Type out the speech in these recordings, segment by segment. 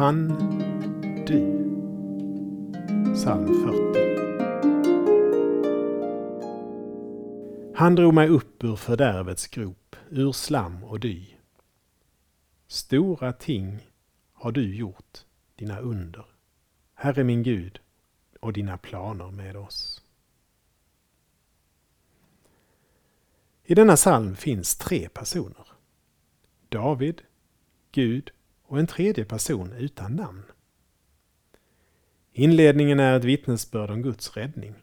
Han, du. Psalm 40. Han drog mig upp ur fördärvets grop, ur slam och dy. Stora ting har du gjort, dina under, Herre min Gud, och dina planer med oss. I denna psalm finns tre personer. David, Gud och en tredje person utan namn. Inledningen är ett vittnesbörd om Guds räddning.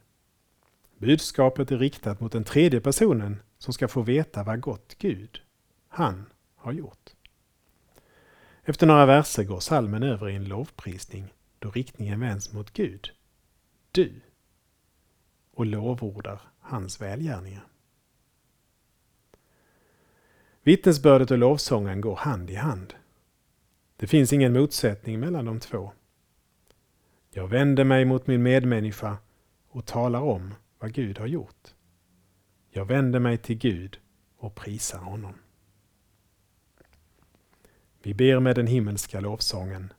Budskapet är riktat mot den tredje personen som ska få veta vad gott Gud, han, har gjort. Efter några verser går salmen över i en lovprisning då riktningen vänds mot Gud, du, och lovordar hans välgärningar. Vittnesbördet och lovsången går hand i hand. Det finns ingen motsättning mellan de två. Jag vänder mig mot min medmänniska och talar om vad Gud har gjort. Jag vänder mig till Gud och prisar honom. Vi ber med den himmelska lovsången.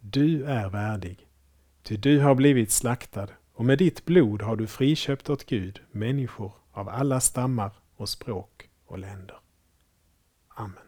Du är värdig, ty du har blivit slaktad och med ditt blod har du friköpt åt Gud människor av alla stammar och språk och länder. Amen.